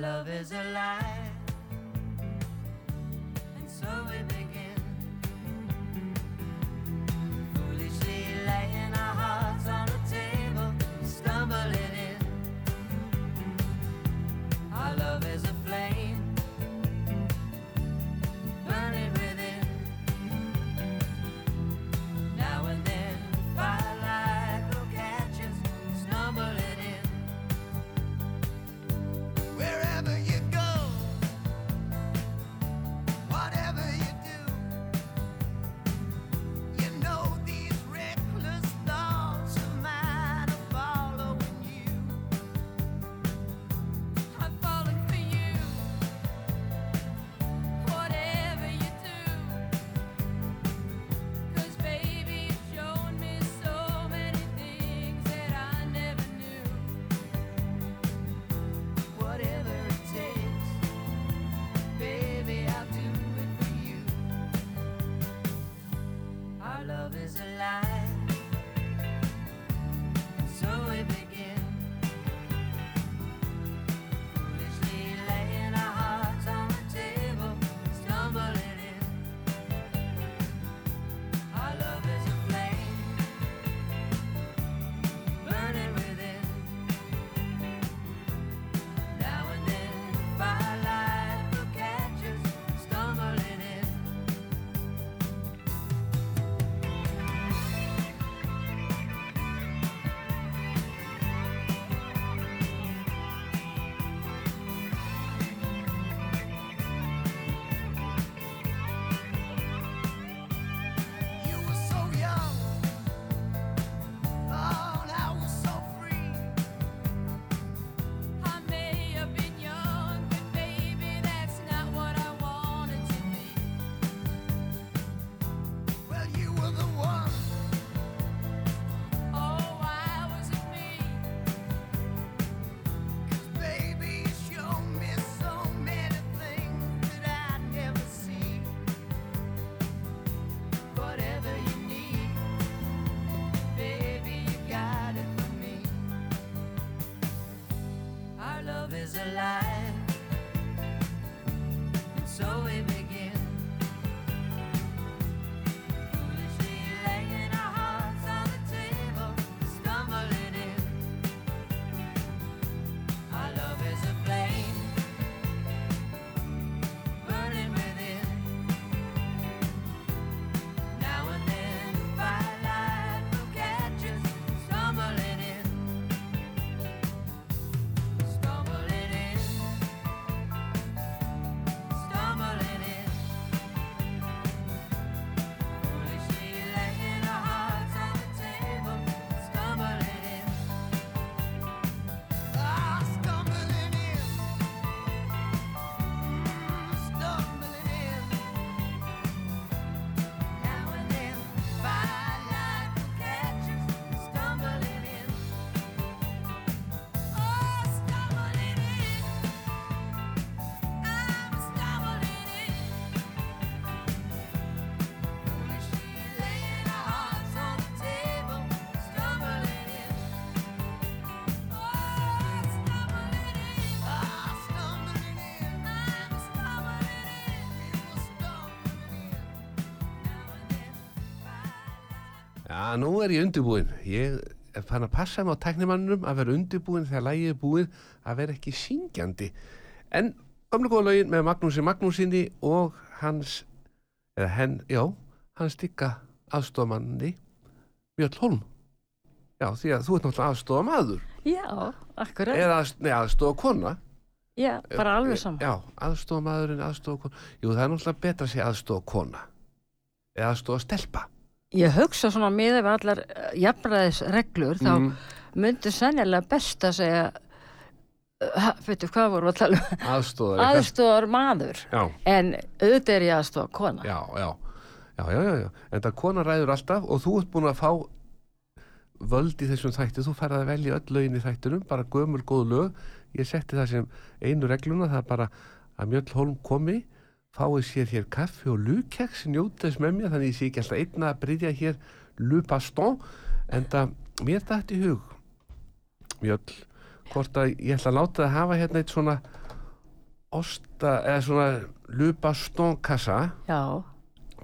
love is alive. And so we begin. Já, nú er ég undirbúinn. Ég er fann að passa mig á tæknimannunum að vera undirbúinn þegar lægið er búinn að vera ekki syngjandi. En gamlega góða lögin með Magnúsi Magnúsinni og hans, eða henn, já, hans stikka aðstofamanni Björn Holm. Já, því að þú ert náttúrulega aðstofamaður Já, akkurat. eða aðst, nei, aðstofakona. Já, bara alveg saman. Já, aðstofamaðurinn, aðstofakona. Jú, það er náttúrulega betra að segja aðstofakona eða aðstofastelpa. Ég hugsa svona miða við allar uh, jafnræðisreglur, þá Mm. myndi sennilega best að segja, uh, veitu hvað voru að tala um, Aðstofar. aðstofar maður, Já. en auðvitað er ég aðstofar kona. já, já, já, já, já, en það kona ræður alltaf og þú ert búin að fá völd í þessum þætti, þú færði að velja öll lögin í þættinum, bara gömul góð lög ég setti það sem einu regluna það er bara að Mjöll Holm komi fáið sér hér kaffi og lukeks njóta þess með mér, þannig ég sé ekki alltaf einna að bryðja hér lupaston en það, mér dætt í hug Mjöll, hvort að ég ætla að láta það hafa hérna eitt svona osta, eða svona Lubaston kassa já,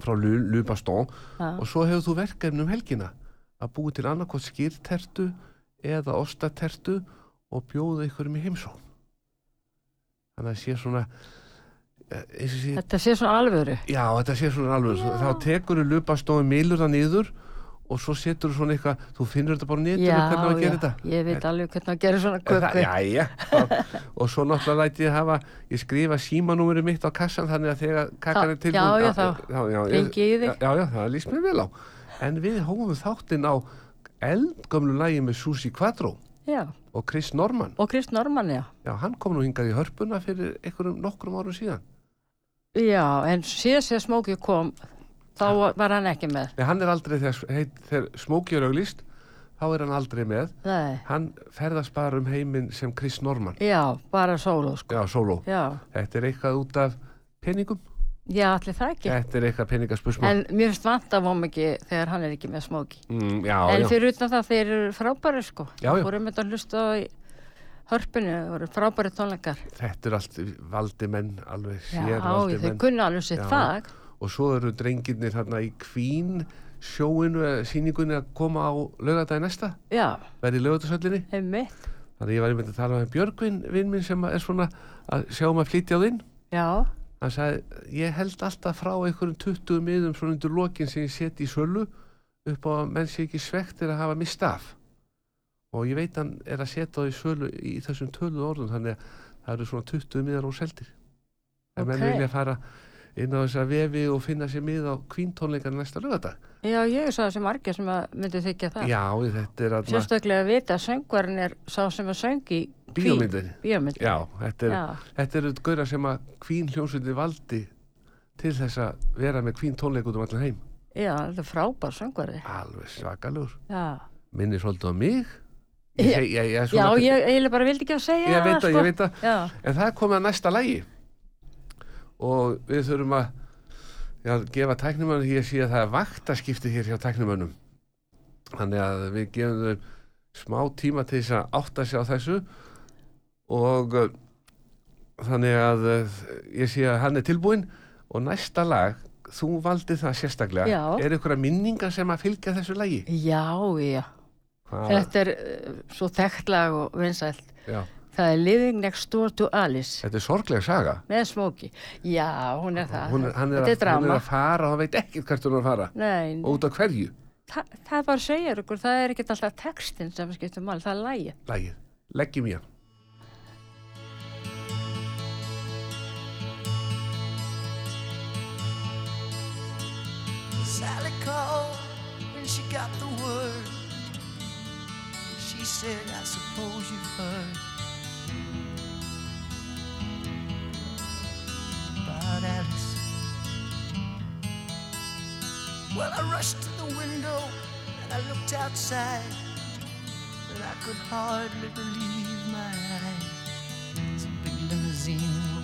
frá já, og svo hefur þú verkefni um helgina að búi til annarkot skýrtertu eða ostatertu og bjóða ykkurum í heimsón þannig að sé svona eh, eins og sé, þetta sé svona alvöru. Já þetta sé svona alveg Já. þá tekur þú Lubaston milur það niður og svo setur þú svona eitthvað þú finnur þetta bara já, hvernig á að gera já, þetta. Ég veit alveg hvernig að gera svona það- köku. Jæja, þá- og svo náttúrulega læti ég hafa, ég skrifa símanúmeri mitt á kassan þannig að þegar kakkan er Já, tilbúin já, þá já, já, ég- hringi ég þig. Já, já, það líst mér vel á. En við hófum þáttinn á eldgömlu lægi með Susi Quattro já, og Chris Norman. Og Krist Norman, já. Já, hann kom nú hingað í hörpuna fyrir einhverjum nokkrum árum síðan já, en síðan sem Smóki kom þá var hann ekki með. Nei, hann er aldrei þegar, þegar Smokey er auglýst þá er hann aldrei með. Nei, Hann ferðast bara um heiminn sem Chris Norman. Já, bara sóló sko. Já, sóló. Já, Þetta er eitthvað út af peningum. Já, allir það ekki. Þetta er eitthvað peningaspursmál en mér finnst vant að voma ekki þegar hann er ekki með Smóki mm, Já, en já. fyrir utan það þeir eru frábæri sko. Já, já. fórum þetta að hlusta á hörpunni, það voru frábæri tónleikar. Þetta er allt valdi menn alveg já, sér valdi þeir menn kunna alveg sitt Já. fag. Og svo eru drengirnir þarna í Queen sjóinu, eða sýningunni að koma á laugardagi næsta, já, verði í laugardagshöllinni einmitt. Þannig að ég var einmitt að tala með Björgvin vinn minn sem er svona að sjá um að flytja á þinn. Já, hann sagði, ég held alltaf frá einhverjum 20 miðum svona undir lokin sem ég seti í sölu upp á að menn sé ekki svektir að hafa mist af og ég veit hann er að setja það í sölu í þessum töluðu orðum þannig að það eru svona 20 miðar og seldir. En menn vilja fara inn á þessa vefi og finna sér mið á kvíntónleikar næsta lögadag já, ég er svo þessi margir sem að myndi þykja það. Já, þetta er að sérstaklega að vita að söngvarinn er sá sem að söngi bíómyndin bíómynd já, þetta er, þetta er gauðra sem að kvín hljómsveitin valdi til þess að vera með kvín tónleik út um allan heim. Já, þetta er frábær söngvari. Alveg svakalur. Já, minnir svolítið á mig. Ég, ég, ég, já ég eiginlega bara vildi ekki að segja ég veit að, sko. ég veit að en það komið að næsta lægi og við þurfum að já, gefa tæknumönnum ég sé að það er vaktaskipti hér hjá tæknumönnum þannig að við gefum þau smá tíma til þess að átta sig á þessu. Og uh, þannig að uh, ég sé að hann er tilbúinn. Og næsta lag þú valdi það sérstaklega. Já. er ykkur að minninga sem að fylgja þessu lagi? Já, já Hvað- þetta er uh, svo þekktlag og vinsælt. Já, það er Living Next Door to Alice. Þetta er sorgleg saga. Með Smokey já, hún er það. Hún er, hann er, þetta er að, hún drama. er að fara og hann veit ekkert hvert hún er að fara. Nei, og út af hverju? Það, það bara segir ykkur, það er ekkert alltaf textin sem skiptir mál, það er lægi lagið, leggjum í hann. Sally called when she got the said, I suppose you've heard about Alice. Well, I rushed to the window and I looked outside, but I could hardly believe my eyes. As a big limousine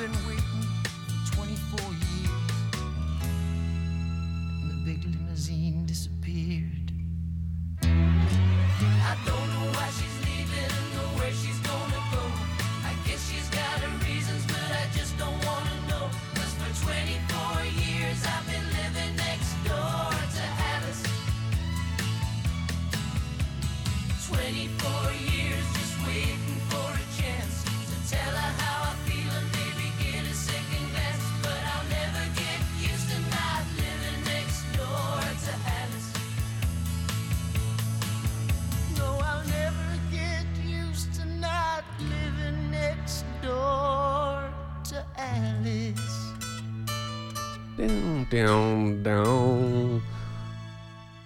And we Ding, ding.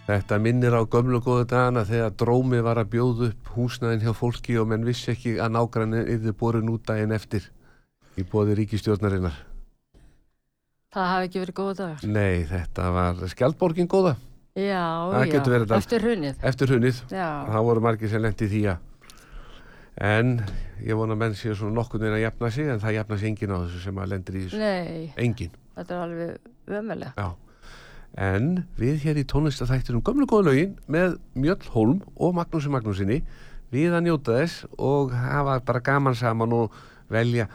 Þetta minnir á gömlu góðu dagana þegar drómi var að bjóða upp húsnæðin hjá fólki og menn vissi ekki að nágrannin yrði borin út daginn eftir í bóði ríkistjórnarinnar. Það hafi ekki verið góða dagar. Nei, þetta var skjaldborgin góða Já, já. Eftir hrunið. eftir hunnið. Það voru margir sem lendi því að en ég vona að menn séu svona nokkurn veginn að jafna sig en það jafna sig enginn á þessu sem að lendir í þessu. Nei, Enginn. þetta er alveg ömulega. Já. En við hér í tónlistaþættinum gömlu góðu lögin með Mjöll Holm og Magnúsi Magnúsinni við að njóta þess og hafa bara gaman saman og velja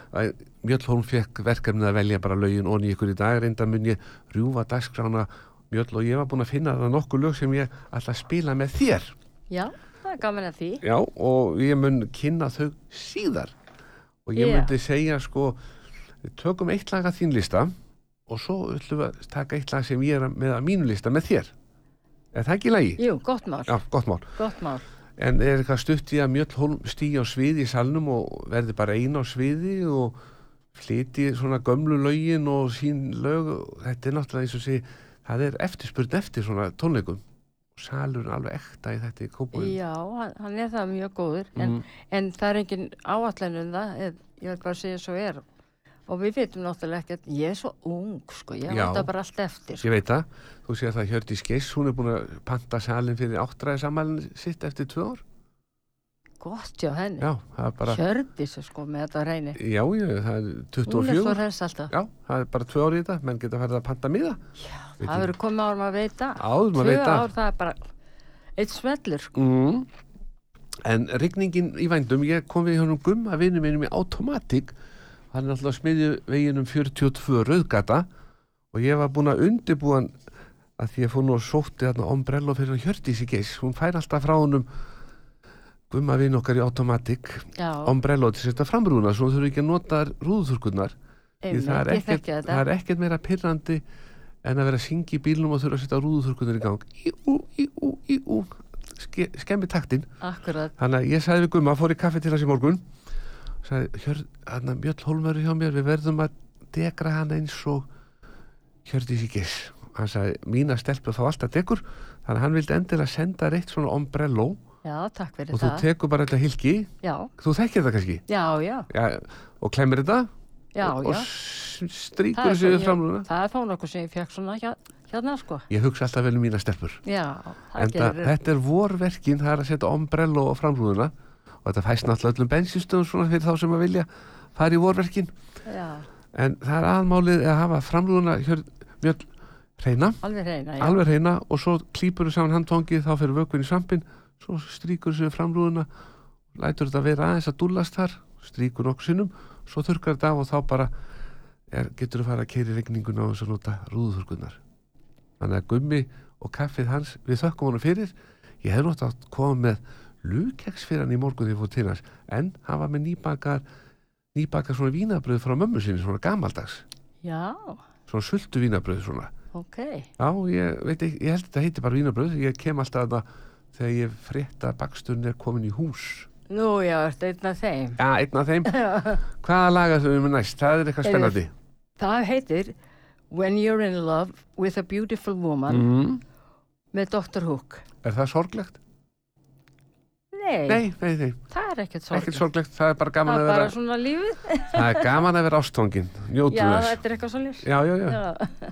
Mjöll Holm fekk verkefnið að velja bara lögin og ykkur í dag reynda mun ég rjúfa dagskrána Mjöll og ég var búinn að finna það nokkuð lög sem ég ætla að spila með þér Já, það er gaman að því. Já, og ég mun kynna þau síðar og ég Já. myndi segja sko við tökum eitt lag að þín lista og svo ætlum við að taka eitt lag sem ég er með að mínu lista með þér Er það ekki lagi? Jú, gott mál, Já, gott mál gott mál. En er eitthvað stutt í að Mjöll Holm stígi á sviði í salnum og verði bara eina á sviði og flyti svona gömlu lögin og sín lög þetta er náttúrulega eins og sé það er eftirspurn eftir svona tónleikum og salurinn alveg ekta í þetta í kópúin Já, hann, hann er það mjög góður, en, Mhm. en það er engin áallan um það, ég vil bara segja svo er. Og við veitum náttúrulega ekkert, ég er svo ung, sko, ég vant það bara allt eftir. Ég veit það, þú sér það Hjördi Skeiss, hún er búin að panta salin fyrir áttræði sammælinn sitt eftir tvö ár. Gott hjá henni. Já, bara, Hjördis, sko, með þetta reyni. já, já, það er Hún er svo 24. hress alltaf. Já, það er bara tvö ár í þetta, menn geta færið að panta miða. Já, Veit það verður komið árum að veita. Áður maður Tvö veit það. ár, það er bara eitt smellur, sko. Mm. En rigningin í vændum, ég kom við hann er alltaf smiðju veginum 42 rauðgata og ég var búin að undibúa hann að því ég fór nú og sótti þarna ombrello fyrir hann Hjördísi Geiss, hún fær alltaf frá honum gumma vinn okkar í automatik Já, ombrello til að setja framrúna svo þú þurfi ekki að nota rúðuþurkurnar því það er, ekkert, það er ekkert meira pirrandi en að vera að syngja í bílnum og þurfa að setja rúðuþurkurnar í gang. Í ú, í ú, í ú. Ske, skemmi taktinn Akkurat, þannig að ég sagði við Gumma, fór í kaffi til í morgun að Mjöll Hólmöru hjá mér, við verðum að degra hann eins og Hjördís í giss hann sagði, mína stelpu fá alltaf degur þannig að hann vildi endilega senda reitt svona ombrello já, takk fyrir og þú það. tekur bara þetta hilki Já, þú þekkir það kannski? Já, já, ja, og klemir þetta. Já, og, já. og s- strýkur Það er þessu við framluna Það er þá nokkuð sem ég fekk svona hérna, sko. ég hugsa alltaf vel um mína stelpur. Já, það en gerir þetta er vorverkin, það er að setja ombrello á framrúðuna og þetta fæst náttúrulega öllum bensinstöðum svona fyrir þá sem að vilja fara í vorverkin. Já, en það er aðmálið að hafa framrúðuna hjör, mjög reyna alveg reyna, og svo klýpur þú saman handtongið þá fyrir vökvinn í svampin svo stríkur þessu framrúðuna lætur þetta vera aðeins að dúllast þar stríkur nokkur sinnum, svo þurkar þetta af og þá bara er, getur þú fara að keiri regninguna á þess að nota rúðuþurkunar þannig að gummi og kaffið hans við þökkum honum fyrir. Ég hef nátt að koma með lukeks fyrir hann í morgun þegar ég fór til hans en hann var með nýbakar nýbakar svona vínabröð frá mömmu sinni svona gamaldags, Já, svona sultu vínabröð svona ok. Já, ég veit ekki, ég held að þetta heiti bara vínabröð ég kem alltaf að það þegar ég frétta að baksturinn er komin í hús Nú, já, ertu einn af þeim. Já, einn af þeim Hvaða laga þau með næst? Það er eitthvað Heyrðu, spennandi Það heitir When You're in Love with a Beautiful Woman mm. með Dr. Hook. Er það sorglegt? Nei, Nei, nei, nei, það er ekkert sorg. ekkert sorglegt Það er bara gaman Það að er bara vera svona lífið. Það er gaman að vera ástfangin Njótu Já, þess þetta er eitthvað lífs. Já, já, já, Já.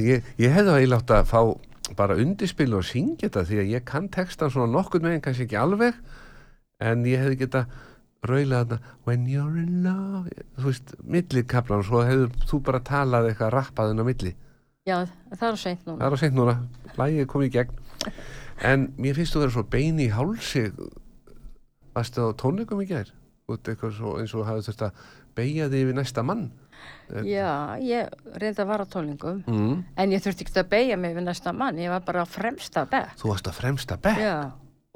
Ég, ég hefði eiginlega átt að fá bara undirspil og syngja þetta því að ég kann textan svona nokkurn veginn, kannski ekki alveg en ég hefði geta raulað þarna When you're in love þú veist, milli kaplan og svo hefur þú bara talað eitthvað rappaðinn á milli. Já, það er seint það núna. er á seint núna, lægið er komið í gegn. En mér finnst þú vera svo beini í hálsi. Varstu á tónleikum í svo, eins og hafði þurft að beigja þig yfir næsta mann Já, ég reyndi að vara tólingum, mm. en ég þurfti ekki að beigja mig við næsta mann, ég var bara á fremsta bekk. þú varst að fremsta bekk Já,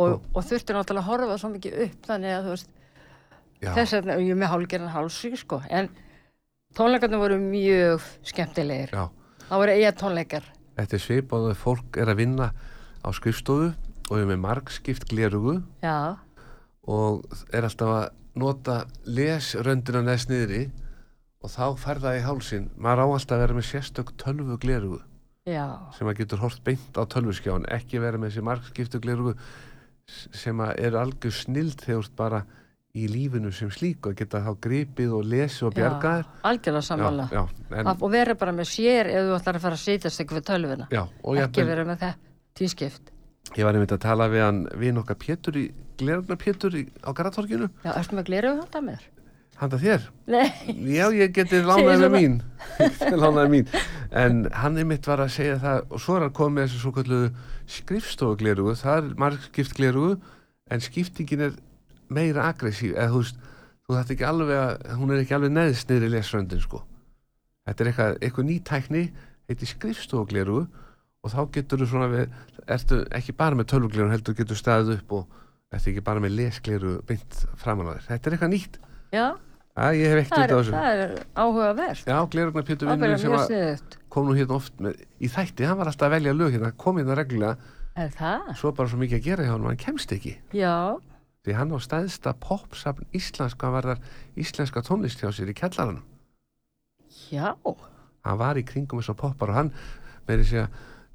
og, og þurfti náttúrulega að horfa svo mikið upp, þannig að þú veist, Já. þess og ég með hálgerðan hálsík, sko, en tónleikarnir voru mjög skemmtilegir. Já. Það voru eiga tónleikar. þetta er svipað að fólk er að vinna á skrifstofu og er með margskipt glerugu og er alltaf að nota lesröndina neðst niðri og þá fer það í hálsin maður á alltaf að vera með sérstök tölvu glerugu já, sem að getur hort beint á tölvuskjáin ekki vera með þessi margskiptu glerugu sem að eru algjör snild þegar bara í lífinu sem slík og geta þá gripið og lesi og bjarga já, algjörlega sammála. já, já, en, Og vera bara með sér ef þú ætlar að fara að sitjast eitthvað við tölvuna. já, Ekki vera með það tískipt. ég var einmitt að tala við hann við nokkar Pétur í glerugna Pétur í, á Garatorkinu, Já, ertu með gleru handa mér? Handa þér? Nei, Já, ég geti lánaði með mín. Lánaði mín. En hann er mitt var að segja það og svo er hann komið með þessu svo kallu skrifstofuglerugu, það er margskipt glerugu en skiptingin er meira aggressív. Eða þú veist, þú þetta ekki alveg að hún er ekki alveg neðst niður í lesröndin sko. Þetta er eitthvað, eitthvað nýtækni heitir skrifstofuglerugu og þá getur þú svona við, ertu ekki bara með tölvuglerugu heldur getur staðið upp og ertu ekki bara með lesglerugu beint þér, þetta er eitthvað nýtt já, að ég hef ekkert út á þessu það er áhugavert. Já, Glerugna Pétur vinnur sem sniðut. kom nú hérna oft með, í þætti, hann var alltaf að velja lög hérna, kom hérna reglulega, Er það? svo bara svo mikið að gera hjá hann, hann kemst ekki. Já, Því hann á stæðsta popsafn íslenska varðar íslenska tónlist hjá sér í kjallaranum. já, Hann var í kringum þess að poppar og hann meiri segja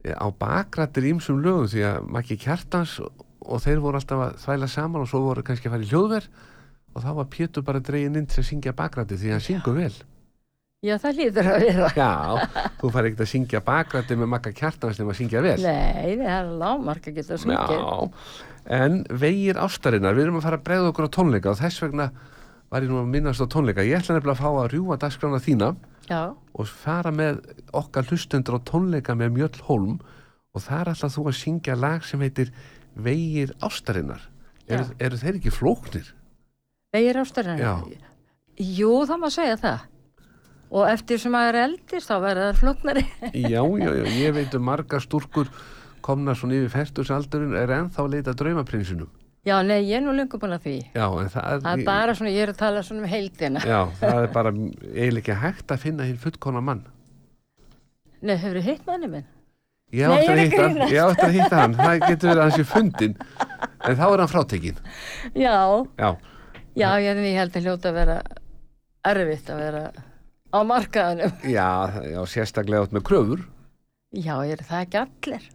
eh, á bakrættir ímsum lögum því að makki kjartans og, og þeir voru alltaf að þvæla saman og svo voru kannski að fara í hljóðver og þá var Pétur bara dregin inn til að syngja bakrætti því að hann syngur vel. já, það lítur að vera. Já, þú fær ekkert að syngja bakrætti með makka kjartans nema að syngja vel. Nei, það er lágmark að geta sungið. Já, en vegir ástarinnar, við erum að fara að bregða okkur á tónleika og þess vegna var ég nú að minnast á tónleika. Ég ætla nefnilega að fá að rjúa dagskrána þína Já, og fara með okkar hlustendur á tónleika með Mjöll Holm og þar ætla þú að syngja lag sem heitir Vegir ástarinnar. Eru, eru þeir ekki flóknir? Vegir ástarinn. Já. Jú, það má segja það. Og eftir sem maður er eldist, þá verður það flóknari. Já, já, já, ég veit um margar stúrkur komna svona yfir færtusaldurinn er ennþá að leita draumaprinsinum. Já, nei, ég er nú lengur búin að því. Já, en það, Það er bara svona, ég er að tala svona um heildina. Já, það er bara eiginlega ekki hægt að finna hinn fullkona mann. Nei, hefur hitt manni minn? Ég á Nei, eftir að er hitta hann, ég á eftir að hitta hann, það getur verið að hans í fundin, en þá er hann frátekinn. Já, Já, já, ég, ég held að hljóta að vera erfitt að vera á markaðunum. já, já, sérstaklega átt með kröfur. Já, er það ekki allir?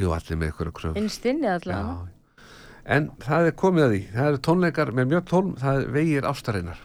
Jú, allir með ykkur kröfur. Innst inni allavega. En það er komið að því, það eru tónleikar með mjög tólm, það vegir ástarinnar.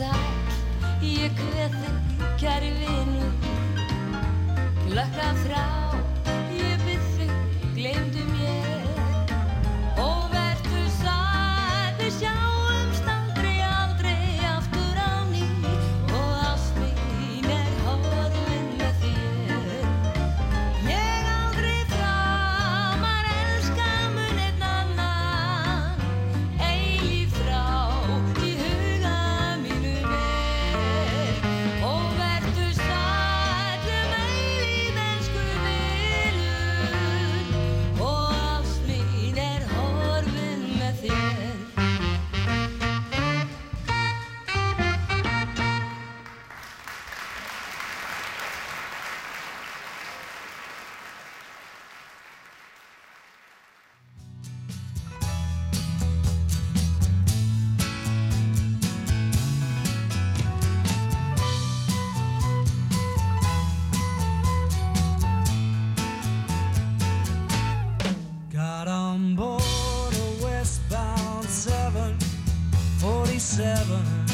desire seven.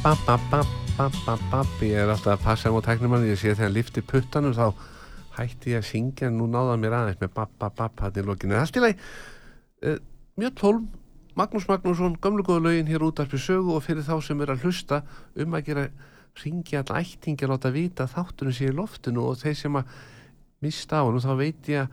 Ég er alltaf að passa á tæknumann Ég sé þegar hann lifti puttanum þá hætti ég að syngja. En nú náða mér aðeins með ba-ba-ba-ba hann í lokinu Allt í lagi uh, Mjöld Holm, Magnús Magnússon gömlu góðu lögin hér út af sögu og fyrir þá sem er að hlusta um að gera ringja all ættingi að láta vita að þátturinn sé í loftinu og þeir sem að mista á hann og þá veit ég að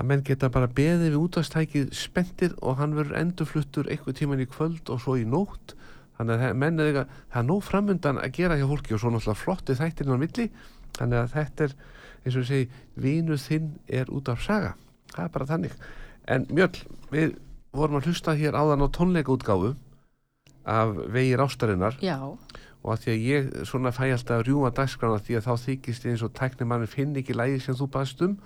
að menn geta bara beðið við útastækið spendir og hann verður endurfluttur eitthvað tíman í kvöld og svo í nótt þannig að menn er eitthvað, það er nóg framundan að gera hjá fólki og svo náttúrulega flotti þættirinn á milli. Þannig að þetta er eins og ég segi, vínuð þinn er út af saga. Það er bara þannig. En Mjöll, við vorum að hlusta hér áðan á tónleikaútgáfu af vegir ástarinnar Já, og að því að ég svona fæ alltaf að rjúma dagskrána því að þá þykist eins og tæknimann finn ekki lægi sem þú baðst um.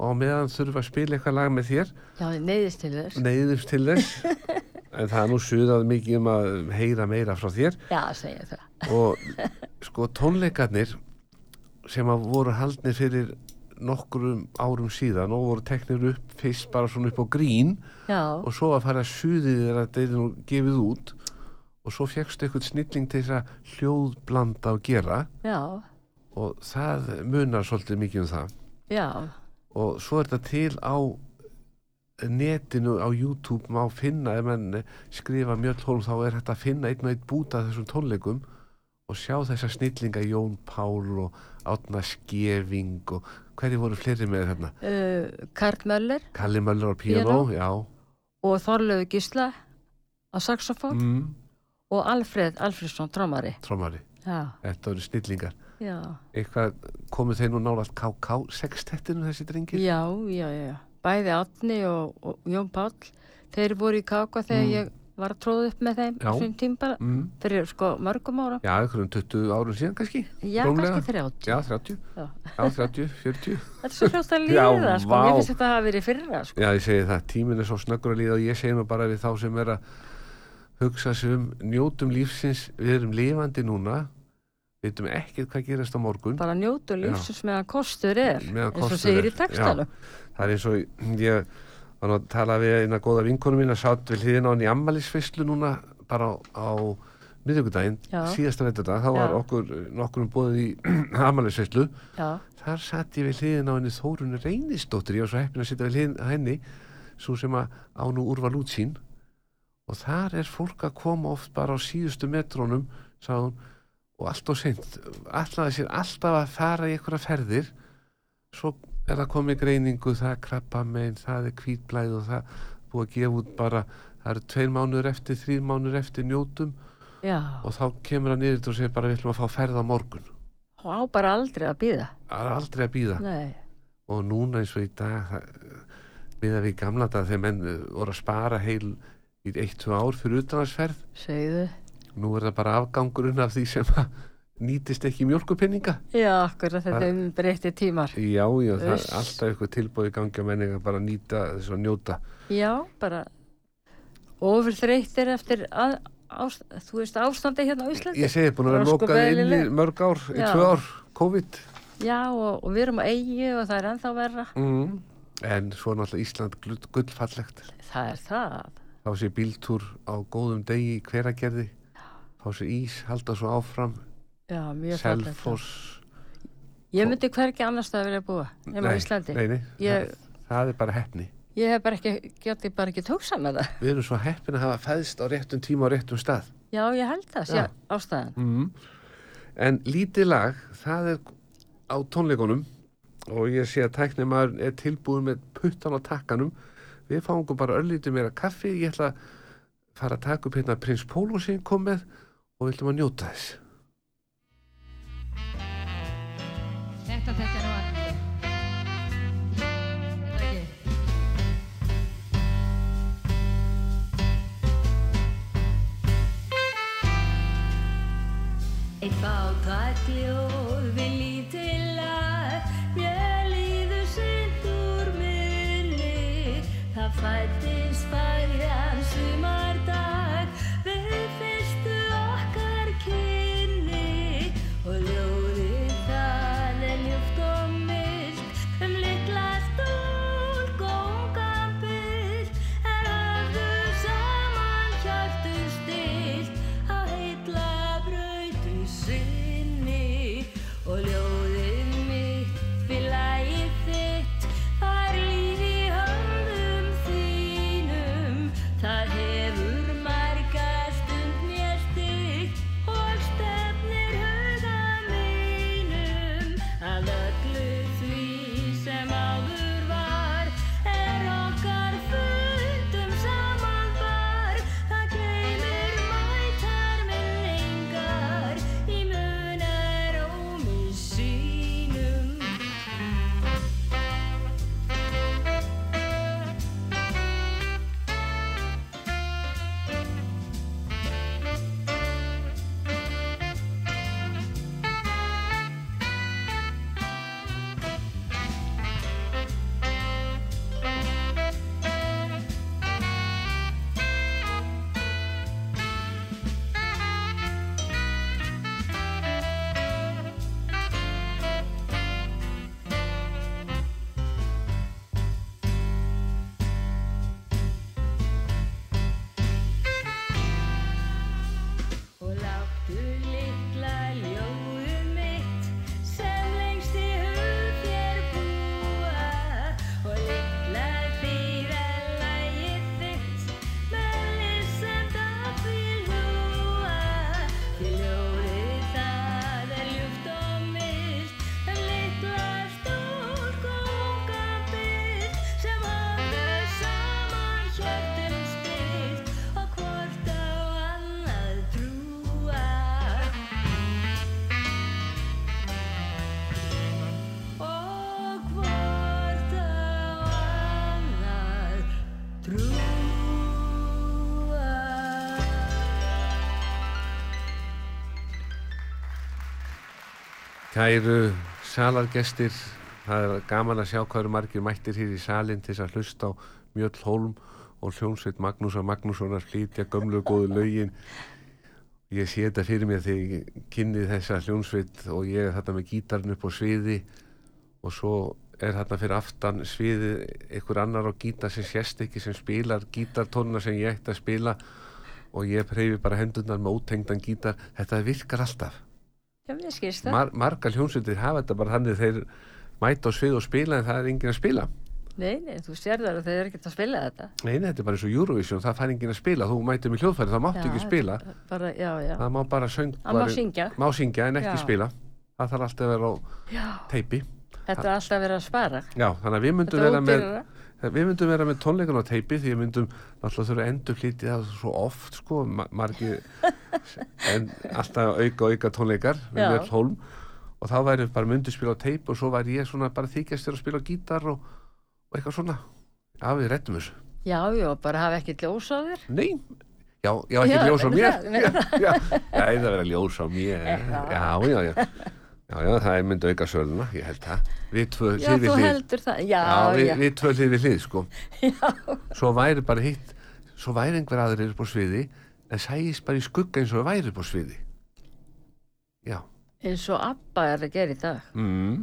Og meðan þurfa að spila eitthvað lag með þér. Já, neyðist til þess. neyðumst til þess en það er nú suðað mikið um að heyra meira frá þér. Já, segja það. og sko tónleikarnir sem að voru haldnir fyrir nokkrum árum síðan og voru teknir upp fyrst bara svona upp á grín Já, og svo að fara að suðið þegar þetta er nú gefið út og svo fjekkstu eitthvað snilling til þess að hljóðblanda og gera. Já, og það munar svolítið mikið um það. Já, og svo er þetta til á netinu á YouTube má finna ef mann skrifa Mjöllholm þá er þetta að finna einn og einn búta þessum tónleikum og sjá þessa snillinga Jón Pál og Átna Skeving og hverju voru fleiri með hérna uh, Karl Möller. Kalli Möller á piano, já. Og Þorlegu Gísla á saxofón. Mm, og Alfred Alfredsson trómari. trómari, Já, þetta voru snillingar. Já, eitthvað komu þeir nú nála KK sextettinu þessi drengir? Já, já, já. Bæði Átni og, og Jón Páll, þeir voru í káka þegar ég var að tróða upp með þeim Mm. Já. þessum tím bara, mm, fyrir sko mörgum ára. já, einhverjum 20 árum síðan kannski Já, Rúmlega. kannski 30. já, 30, Já. já, 30, 40 Þetta er svo hljótt að Já, líða, sko. vá. Mér finnst þetta hafa verið fyrra, sko. Já, ég segi það, tíminn er svo snöggur að líða og ég segi nú bara við þá sem er að hugsa sig um njótum lífsins, við erum lifandi núna veitum ekkert hvað gerast á morgun. Bara njótu lífsins meðan kostur er, Meðan eins og segir í textanum. það er eins og ég var að tala við eina góða vinkonu mín að sátt við hliðin á hann í ammælisveislu núna bara á, á miðugudaginn, síðasta veitudag þá var Já. okkur nokkurum búið í ammælisveislu Já, þar satt ég við hliðin á henni Þórunni Reynisdóttir, ég var svo heppin að sitja við hliðin henni svo sem að á nú úrval út sín. Og þar er fólk að koma oft bara á síðustu metrónum sagði hún, og allt og seint sér alltaf að fara í einhverja ferðir svo er það komið greiningu það er krabba megin, það er hvítblæð og það búið að gefa út bara það eru tveir mánuður eftir, þrýr mánuður eftir njótum já. og þá kemur hann niður og segir bara við ætlum að fá ferð á morgun Og á bara aldrei að býða. er aldrei að býða Nei, og núna eins og í dag það- miðað við gamla dag þegar menn voru að spara heil í eitt, tvö ár fyrir utanarsferð segðu. Nú er það bara afgangurinn af því sem að nýtist ekki mjölkupinninga Já, akkurat þetta er um breytti tímar. já, já, það er Uss. alltaf eitthvað tilbúið í gangi að menni að bara nýta þess að njóta Já, bara ofur þreyttir eftir að, ást, þú veist ástandi hérna á Íslandi. ég segi búin að vera sko lokað inn mörg ár í tvö ár, COVID Já, og, og við erum á eigi og það er ennþá verra. mm. en svo er náttúrulega Ísland gull- gullfallegt Það er það. þá sé bíltúr á góðum degi hveragerði þá sé ís, halda svo áfram Já, mjög fallegt. Selfoss Ég myndi hvergi annars það vilja búa nema á Íslandi. nei, nei, Ég- það, það er bara heppni Ég hef bara ekki, geti bara ekki tóksa með það. við erum svo heppin að hafa fæðst á réttum tíma á réttum stað Já, ég held það, sé Já. ástæðan. mm. en lítið lag það er á tónleikunum og ég sé að tæknir maður er tilbúin með puttan á takkanum við fáum bara örlítið meira kaffi ég ætla að fara að taka upp hérna prins ég kom með og við ætlum að njóta þess. Þetta þekkja nú ekki? Eitt fátækt ljóð við lítillar Mér líður seint úr minni Það fættist Kæru salargestir, það er gaman að sjá hvað eru margir mættir hér í salin til þess að hlusta á Mjöll Holm og hljónsveit Magnúsar Magnússonar flytja gömlu góðu lögin. Ég sé þetta fyrir mér þegar ég kynnið þessa hljónsveit og ég er þarna með gítarn upp á sviði og svo er þarna fyrir aftan sviði einhver annar á gítar sem sést ekki sem spilar gítartónuna sem ég ætti að spila og ég preyfi bara hendurnar með ótengdan gítar. Þetta virkar alltaf Já, mér skilst það. mar margar hljómsveitir hafa þetta bara þannig þeir mæta á svið og spila en það er enginn að spila Nei, nei, þú sér það að þeir eru ekkert að spila þetta. nei, nei, þetta er bara eins og Eurovision, það fær enginn að spila þú mætir með hljóðfæri, það máttu Já, ekki spila Bara, já, já. það má bara söng Það má syngja. má syngja en ekki Já. spila það þarf alltaf að vera á teipi þetta er alltaf verið að spara. já, þannig að við myndum er vera með. Við myndum vera með tónleikan á teipi því við myndum alltaf þurfa endur hlítið það svo oft sko, ma margir en alltaf auka auka tónleikar með Mjöll Holm og þá væri bara myndu spila á teip og svo væri ég svona bara þykjast þér að spila á gítar og, og eitthvað svona. Já við rettum þessu. Já, já, bara hafa ekki ljós á þér. nei, já, já ekki Já, ljós á mér. Já, já, já, það vera ljós á mér. Já, já, já já, já, já það er myndi auka söluna, ég held það við tvö Já, hlið við þú hlið heldur það. Já, Já, við, já. við tvö hlið við hlið sko Svo væri bara hitt Svo væri einhver aðrir upp á sviði En sæðist bara í skugga eins og það væri upp á sviði Já Eins og Abba er að gera í dag. mm.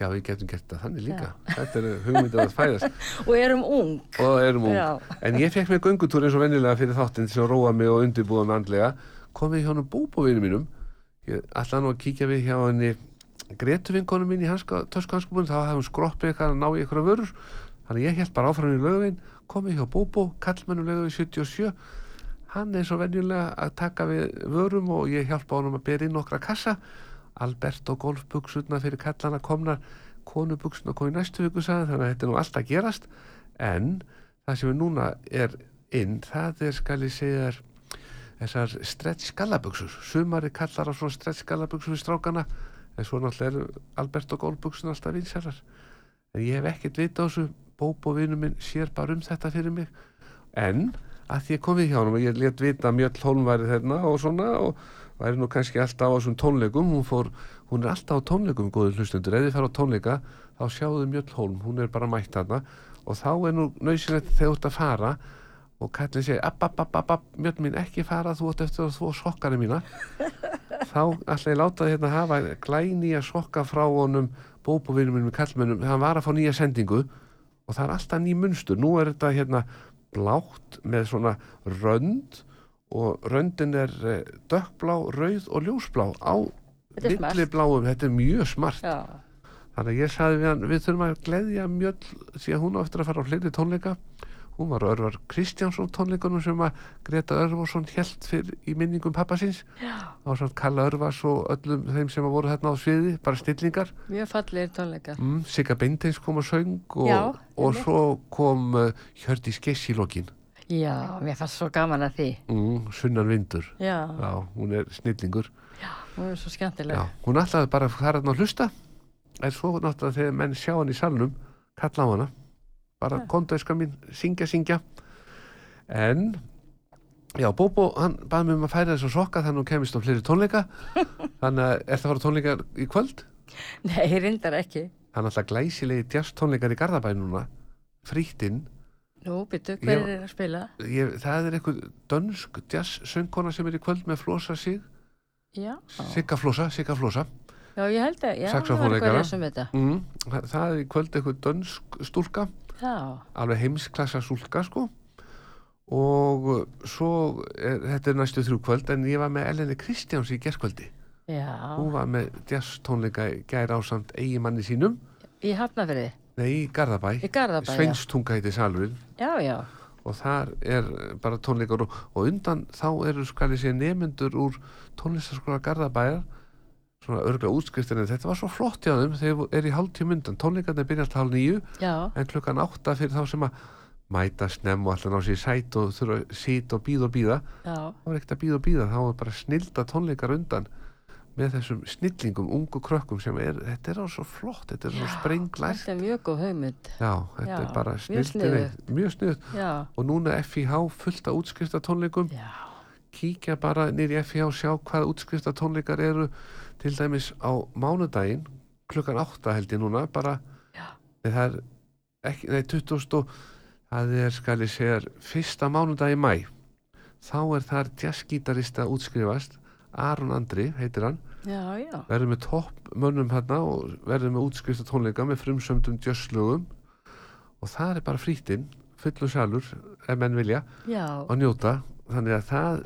Já, við getum gert það þannig líka Þetta er hugmyndið að fæðast Og erum ung. Og erum ung Já. En ég fekk mér göngutúr eins og venjulega fyrir þáttinn til að róa mig og undirbúa mig andlega kom við ég ætla nú að kíkja við hjá henni Gretu vinkonu mín í hanska, töskuhanskubun þá hafði hún skroppið eitthvað að ná í eitthvað vörur. Þannig ég held bara áfram í lögvin kom við hjá Búbó, kallmennu lögvin 77 hann er svo venjulega að taka við vörum og ég hjálpa honum að bera inn nokkra kassa. Alberto golfbuxurna fyrir kallana komnar konubuxurna kom í næstu viku sagði, þannig að þetta er nú alltaf gerast. En það sem er núna er inn, það er skal ég segja þér þessar stretch gallabuxur sumari kallar á svona stretch gallabuxur við strákana en svo náttúrulega eru Alberto golfbuxurna alltaf vinsælar. En ég hef ekkert vita á þessu. Bóbo vinnu minn sér bara um þetta fyrir mig. En að því ég kom við hjá hann og ég let vita Mjöll Holm væri þarna og svona og væri nú kannski alltaf á þessum tónleikum. Hún, fór, hún er alltaf á tónleikum góður hlustundur, ef þið fara á tónleika þá sjáðu Mjöll Holm, hún er bara mætt þarna. Og þá er nú nöysilegt þegar þú ert að fara og kallið segir app, app, app, app, app, Mjöll mín ekki fara þú ert eftir að þú sokkari mína. Þá ætla ég láta þið hérna hafa glænýja sokka frá honum bóbóvinum mínum kallmennum, hann var að fá nýja sendingu og það er alltaf ný munstur. Nú er þetta hérna blátt með svona rönd og röndin er eh, dökkblá, rauð og ljósblá á smart. millibláum, þetta er mjög smart. Já. þannig að ég sagði við hann, við þurfum að gleðja mjöll að hún á eftir að fara á fleiri tónleika hún var Örvar Kristjánsson tónleikunum sem að Greta Örvarsson held fyrir í minningum pappa síns. Á samt Kalla Örvars og öllum þeim sem að voru þarna á sviði, bara stillingar Mjög fallegir tónleikar. mm, Sigga Beinteins kom að söng og, Já, og svo kom uh, Hjördís Gess í lokin. Já, mér fannst svo gaman að því. mm, Sunnan Vindur. Já, Já, hún er snillingur. Hún er svo skemmtileg. Já, hún ætlaði bara þarna að hlusta. En svo náttúrulega þegar menn sjá hann í salnum kalla á hana bara ja. kondaðiska mín, syngja, syngja en já, Bóbó, hann baði mig um að færa þess að sokka þannig að hún kemist á fleiri tónleika þannig að er það að fara tónleika í kvöld Nei, reyndar ekki. hann alltaf glæsilegi jazz tónleikar í Garðabæn núna frýttinn Nú, byttu, hver Já. er að spila? ég, það er eitthvað dönsk jazz söngkona sem er í kvöld með Flosa Já, Sigga Flosa, Sigga Flosa já, ég held að, já, það var eitthvað sem þetta. mm, það- það er í kvöld eitthvað dönsk stúlka Já, alveg heimsklassa súlka sko. Og uh, svo er, þetta er næstu þrjú kvöld en ég var með Eleni Kristjáns í gerskvöldi já, hún var með jazz tónleika gæra ásamt eigimanni sínum. Í Hafnafriði, nei, í Garðabæ, Garðabæ. Sveinstunga heiti salurinn. Já, já, og þar er bara tónleikar og, og undan þá eru skal ég segja nemyndur úr tónlistaskóla Garðabæjar svona örglega útskriftin en þetta var svo flott hjá þeim þegar er í hálftíum undan. Tónleikarnir byrja alltaf hálf nýju en klukkan átta fyrir þá sem að mæta snemm og alltaf ná sér í sæt og þurfa sita og býða og býða þá var ekkert að býða og býða, þá var bara snilda tónleikar undan með þessum snillingum, ungu krökkum sem er, þetta er á svo flott, þetta er svo sprenglært þetta er mjög góð hugmynd. já, þetta Já, er bara sniðugt. mjög sniðut og núna FIH fullt að útskrifta tónleikum já, kíkja bara nýr í FH og sjá hvað útskrifta tónleikar eru til dæmis á mánudaginn klukkan 8 held ég núna bara það er ekki, nei 20 og það er skal ég segja fyrsta mánudag í mæ þá er þar jazzgítarista útskrifast Aron Andri heitir hann. Verður með topp mönnum hérna og verður með útskrifta tónleika með frumsöndum jazzlögum. Og það er bara frítinn fullur salur ef menn vilja já. að njóta. Þannig að það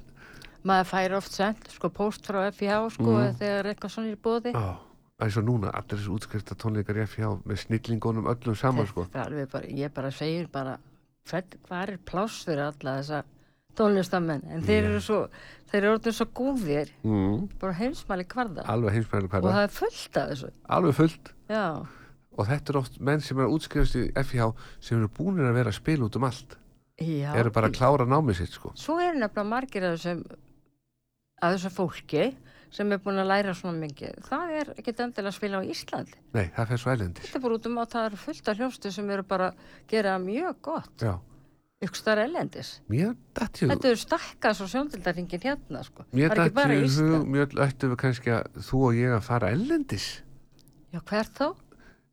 maður fær oft sent, sko, post frá FIH, sko, Mm. þegar eitthvað svona er bóði. á, eins og núna allir þessu útskrifta tónleikar fjá með snillingunum öllum saman sko er bara, ég bara segir bara, hvað er pláss fyrir alla þessa tónlistamenn? En þeir Já. eru svo, þeir eru orðin svo góðir, mm, bara heimsmæli kvarða. alveg heimsmæður Og hverða það er fullt af þessu. alveg fullt Já, og þetta er oft menn sem er útskrifast í FIH sem eru búinir að vera að spila út um allt já. eru bara að klára námið sitt sko Svo er nefnilega margir af þessum, af þessu fólki sem er búin að læra svona mikið. Það er ekkert endilega að spila á Íslandi. nei, það fer svo ælendis Þetta er bara út um að það eru fullt af hljómsdu sem eru bara að gera mjög gott. já, Ykkur starf ellendis. mér dætti hug Þetta er stakkað svo sjóndildaringin hérna, sko. mér það ekki bara dætti hug Ísland. mjög ættum við kannski að þú og ég að fara ellendis Já, hvert þá?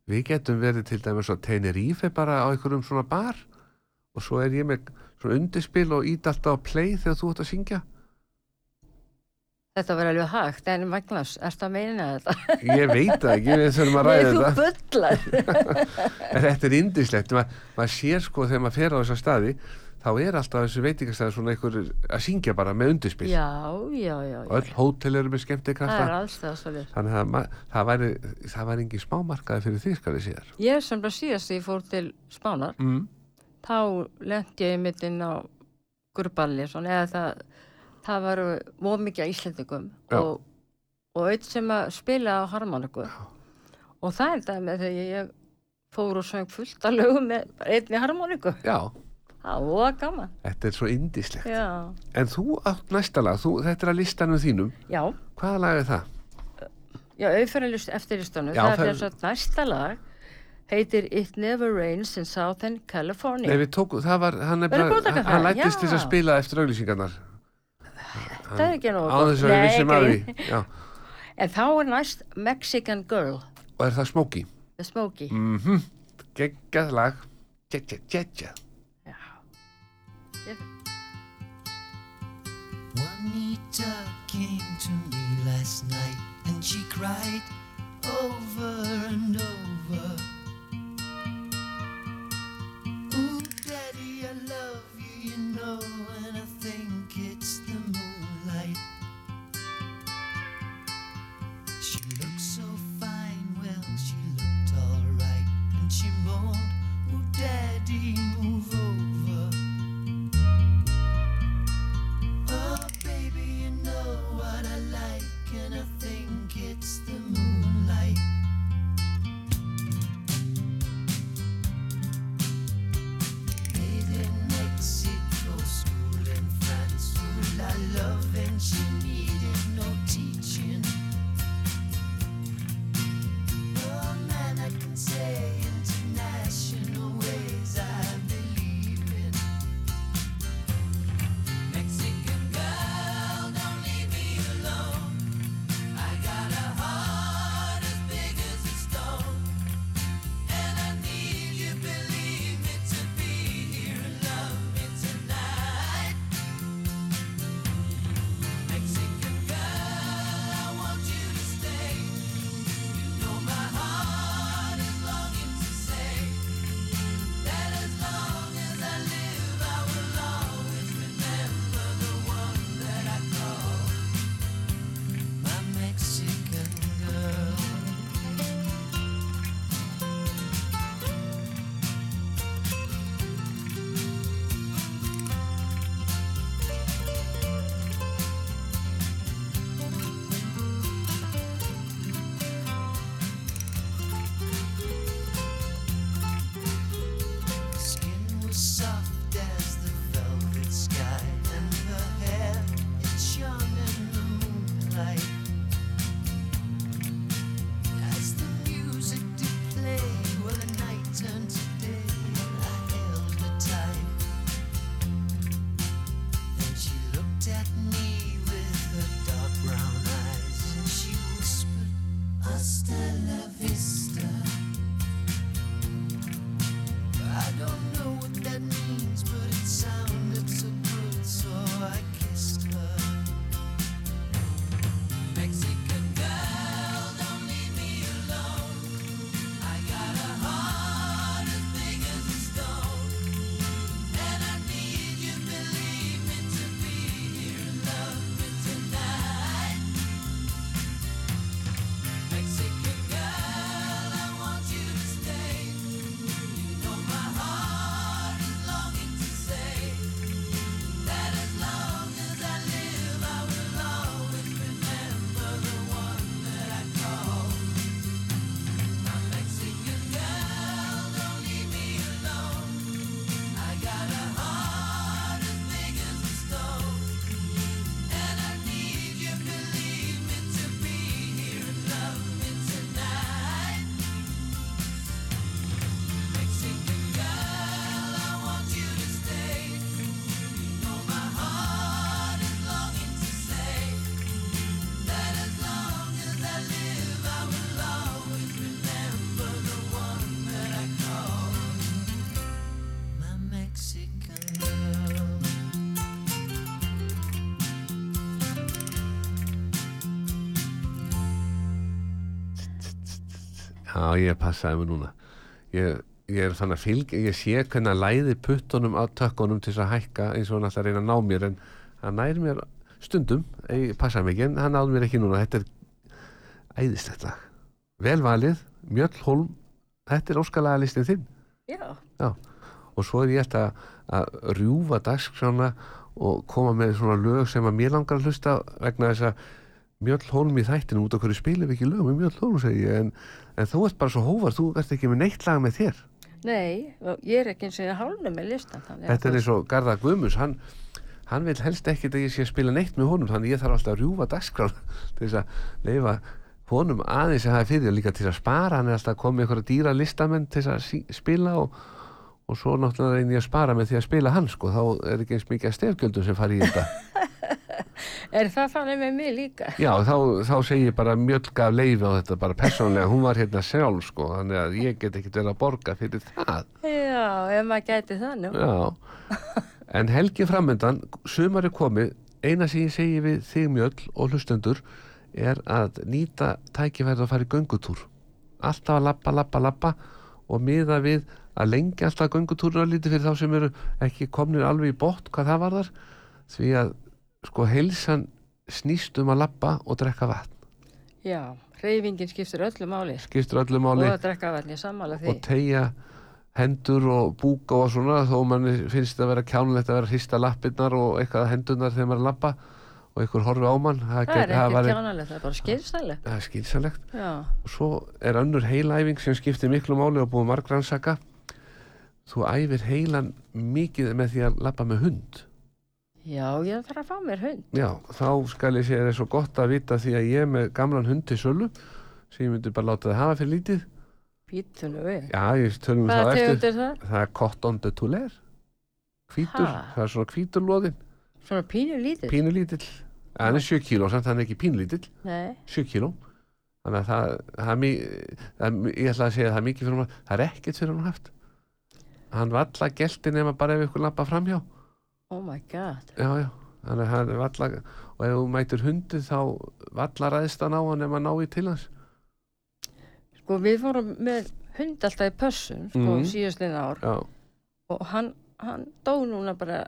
við getum verið til dæmis á Tenerife bara á einhverjum svona bar og svo er ég með svona undirspil og ít alltaf á play þegar þú ert að syngja Þetta verður alveg hægt, en Magnús, ertu að meina þetta? ég veit það ekki, við þurfum að ræða Nei, þú þetta bullar. en þetta er indislegt Ma, maður sér sko þegar maður fer á þessa staði þá er alltaf þessu veitingastæði svona einhver að syngja bara með undirspil já, já, já, og öll hótel eru með skemmti Það er alls það svolítið. þannig að ma- það væri, væri engin smámarkaði fyrir því skal ég sér Ég sem bara síðast ég fór til Spánar, mm. þá lendi ég mitt inn á Gurballi, svona, eða það, það var mjög mikið af Íslendingum og, og eitt sem að spila á harmoniku. Og það er það með þegar ég fór og söng fullt að lögum með einni harmoniku. já, Það var gaman. þetta er svo indislegt Já, en þú átt næsta lag, þú, þetta er að listanum þínum já. hvaða lag er það? Já, auðferðarlist eftir listunum, Já, það er þess að næsta lag heitir It Never Rains in Southern California. Nei, við tókum, það var, hann er bara, hann, lættist Já. að spila eftir auglýsingarnar það er ekki nógu á þess að við vissum að því. En þá er næst Mexican Girl, og er það Smokey? The Smokey. mhm, geggjað lag. Geggjað, geggjað. Juanita came to me last night and she cried over and over. Ooh, Daddy, I love you, you know, ég passaði mig núna. Ég, ég er þannig að fylg ég sé hvernig að læði puttunum á tökkunum til þess að hækka eins og hann alltaf reyna að ná mér en hann nær mér stundum. Ég passaði mig ekki en hann náði mér ekki núna. Þetta er æðislegt lag. Vel valið, Mjöll Holm þetta er óskalega listin þinn. Já, og svo er ég alltaf að rjúfa dagskrána og koma með svona lög sem að mér langar að hlusta vegna þess að Mjöll Holm í þættinu út af hverju spilum við ekki lög með Mjöll Holm segi ég en, en þú ert bara svo hóvar, þú ert ekki með neitt lag með þér. Nei, ég er ekki eins og hálfnum með listan. þannig þetta er eins og Garðar Guðmus hann, hann vil helst ekkit að ég sé að spila neitt með honum þannig ég þarf alltaf að rjúfa dagskrána til þess að leifa honum aðeins að hafa fyrir og líka til að spara. Hann er alltaf að koma með einhverja dýra listamenn til þess að spila og, og svo náttúrulega reynir ég að spara með því að spila hann sko, þá er ekki eins mikið að stefgjöldum sem fari í þetta Er það þannig með mig líka? Já, þá, þá segi ég bara mjöll gaf leifi á þetta bara persónlega, hún var hérna sjálf sko, þannig að ég get ekkert verið að borga fyrir það Já, ef maður gæti það nú. Já, en helgi framöndan, sumar er komið, eina sem ég segi við þig mjöll og hlustendur er að nýta tækifærið að fara í göngutúr. Alltaf að lappa, lappa, lappa og miða við að lengja alltaf göngutúruna lítið fyrir þá sem eru ekki komnir alveg í bótt hvað það var þar því að sko heilsan snýst um að lappa og drekka vatn. Já, reyfingin skiptir öllu máli. Skiptur öllu Og máli að drekka vatn, ég sammála því. og tegja hendur og búka og svona þó manni finnst að vera kjánulegt að vera hrista lappirnar og eitthvað hendunar þegar maður að lappa og einhver horfi á mann það, það er það ekki var- kjánalegt, það er bara skilsælega. það er skýrsalegt Já, og svo er önnur heilæfing sem skiptir miklu máli og búið margransaka þú æfir heilan mikið með því að lappa með hund já, ég þarf að fá mér hund. já, þá skal ég segja það er svo gott að vita því að ég er með gamlan hund til sölu sem ég myndi bara láta það hafa fyrir lítið Pítunum við. já, ég tölum það eftir það? það er cotton de touler hvítur, Ha? það er svona hvítur loðin Svona pínu lítið? pínulítill hann er 7 kíló, samt hann er ekki pínulítill Nei, 7 kíló þannig að það, það, það ég ætla að segja að það er mikið fyrir hann það er ekkert fyrir hann haft hann valla gelti nema bara ef ykkur lappa framhjá oh my god. já, já, þannig að hann er valla og ef þú mætur hundið þá valla ræðist hann á hann ef maður ná í til hans. Sko, við fórum með hund alltaf í pössun, sko, Mhm. síðastliðin ár. Já, og hann, hann dó núna bara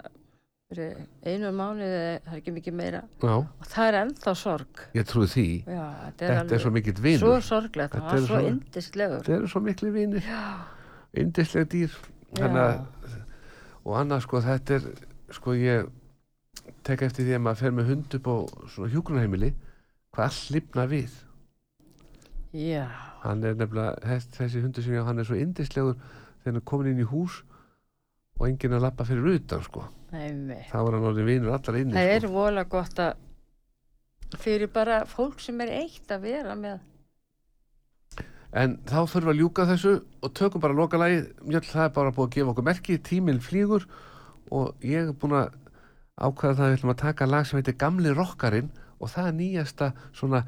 einu mánuði, það er ekki mikið meira. Já, og það er ennþá sorg. ég trúi því. Já, þetta er, þetta er svo mikill svo vinur sorglegt, Þetta það var svo svo- yndislegur. þetta eru svo miklu vinir. Yndisleg dýr. Að og annað sko þetta er sko ég tek eftir því að maður fer með hund upp á svona hjúgrunarheimili hvað allt lifna við? Já, hann er nefnilega, þess, þessi hundur sem ég á hann er svo yndislegur þegar hann er komin inn í hús og enginn að lappa fyrir utan sko, nefnir. þá er hann orðin vinur allar inni Það er sko. vola gott að fyrir bara fólk sem er eitt að vera með. En þá þurfum við að ljúka þessu og tökum bara lokalagið, mjög það er bara búið að gefa okkur merki, tíminn flýgur og ég er búin að ákvæða það að við ætlum að taka lag sem heitir Gamli Rokkarinn og það er nýjasta svona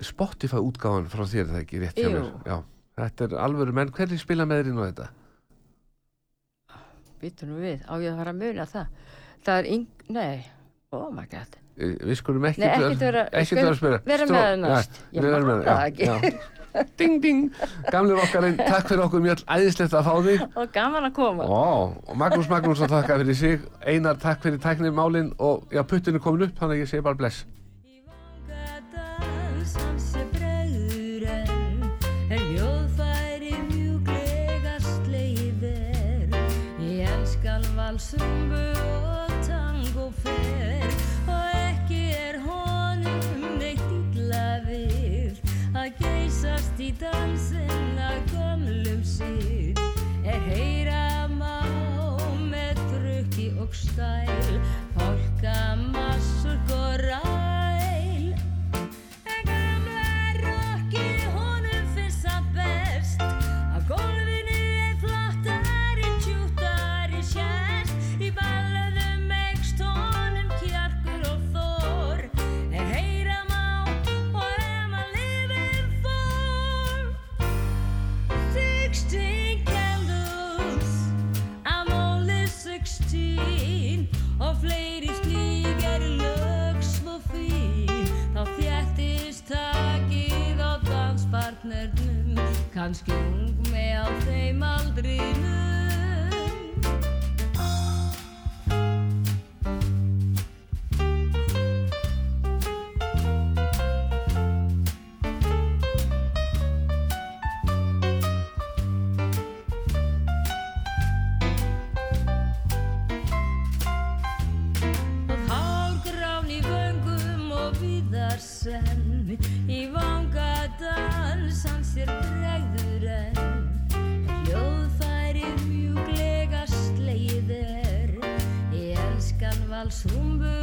Spotify útgáfan frá þér það ekki rétt hjá mér? Já, þetta er alvöru menn, hvernig spila með þér á þetta? Býtum við, á ég að fara að muna það? Það er yng... Nei, oh my god. Eh, Við skulum ekki vera- að spila. Stró- með það næst. Ég með það ekki. Ding, ding, gamli rokkarinn Takk fyrir okkur mjög æðislegt að fá þig. Og gaman að koma. Ó, og Magnús Magnússon þakka fyrir sig. Einar takk fyrir tæknir málin og já, puttinu er komin upp, þannig að ég segi bara bless. Í vangadans hans er bregður enn Er hljóðfæri mjúklega slegið er Í enskal valsumbu kannski ung með á þeim aldrinum. Schwung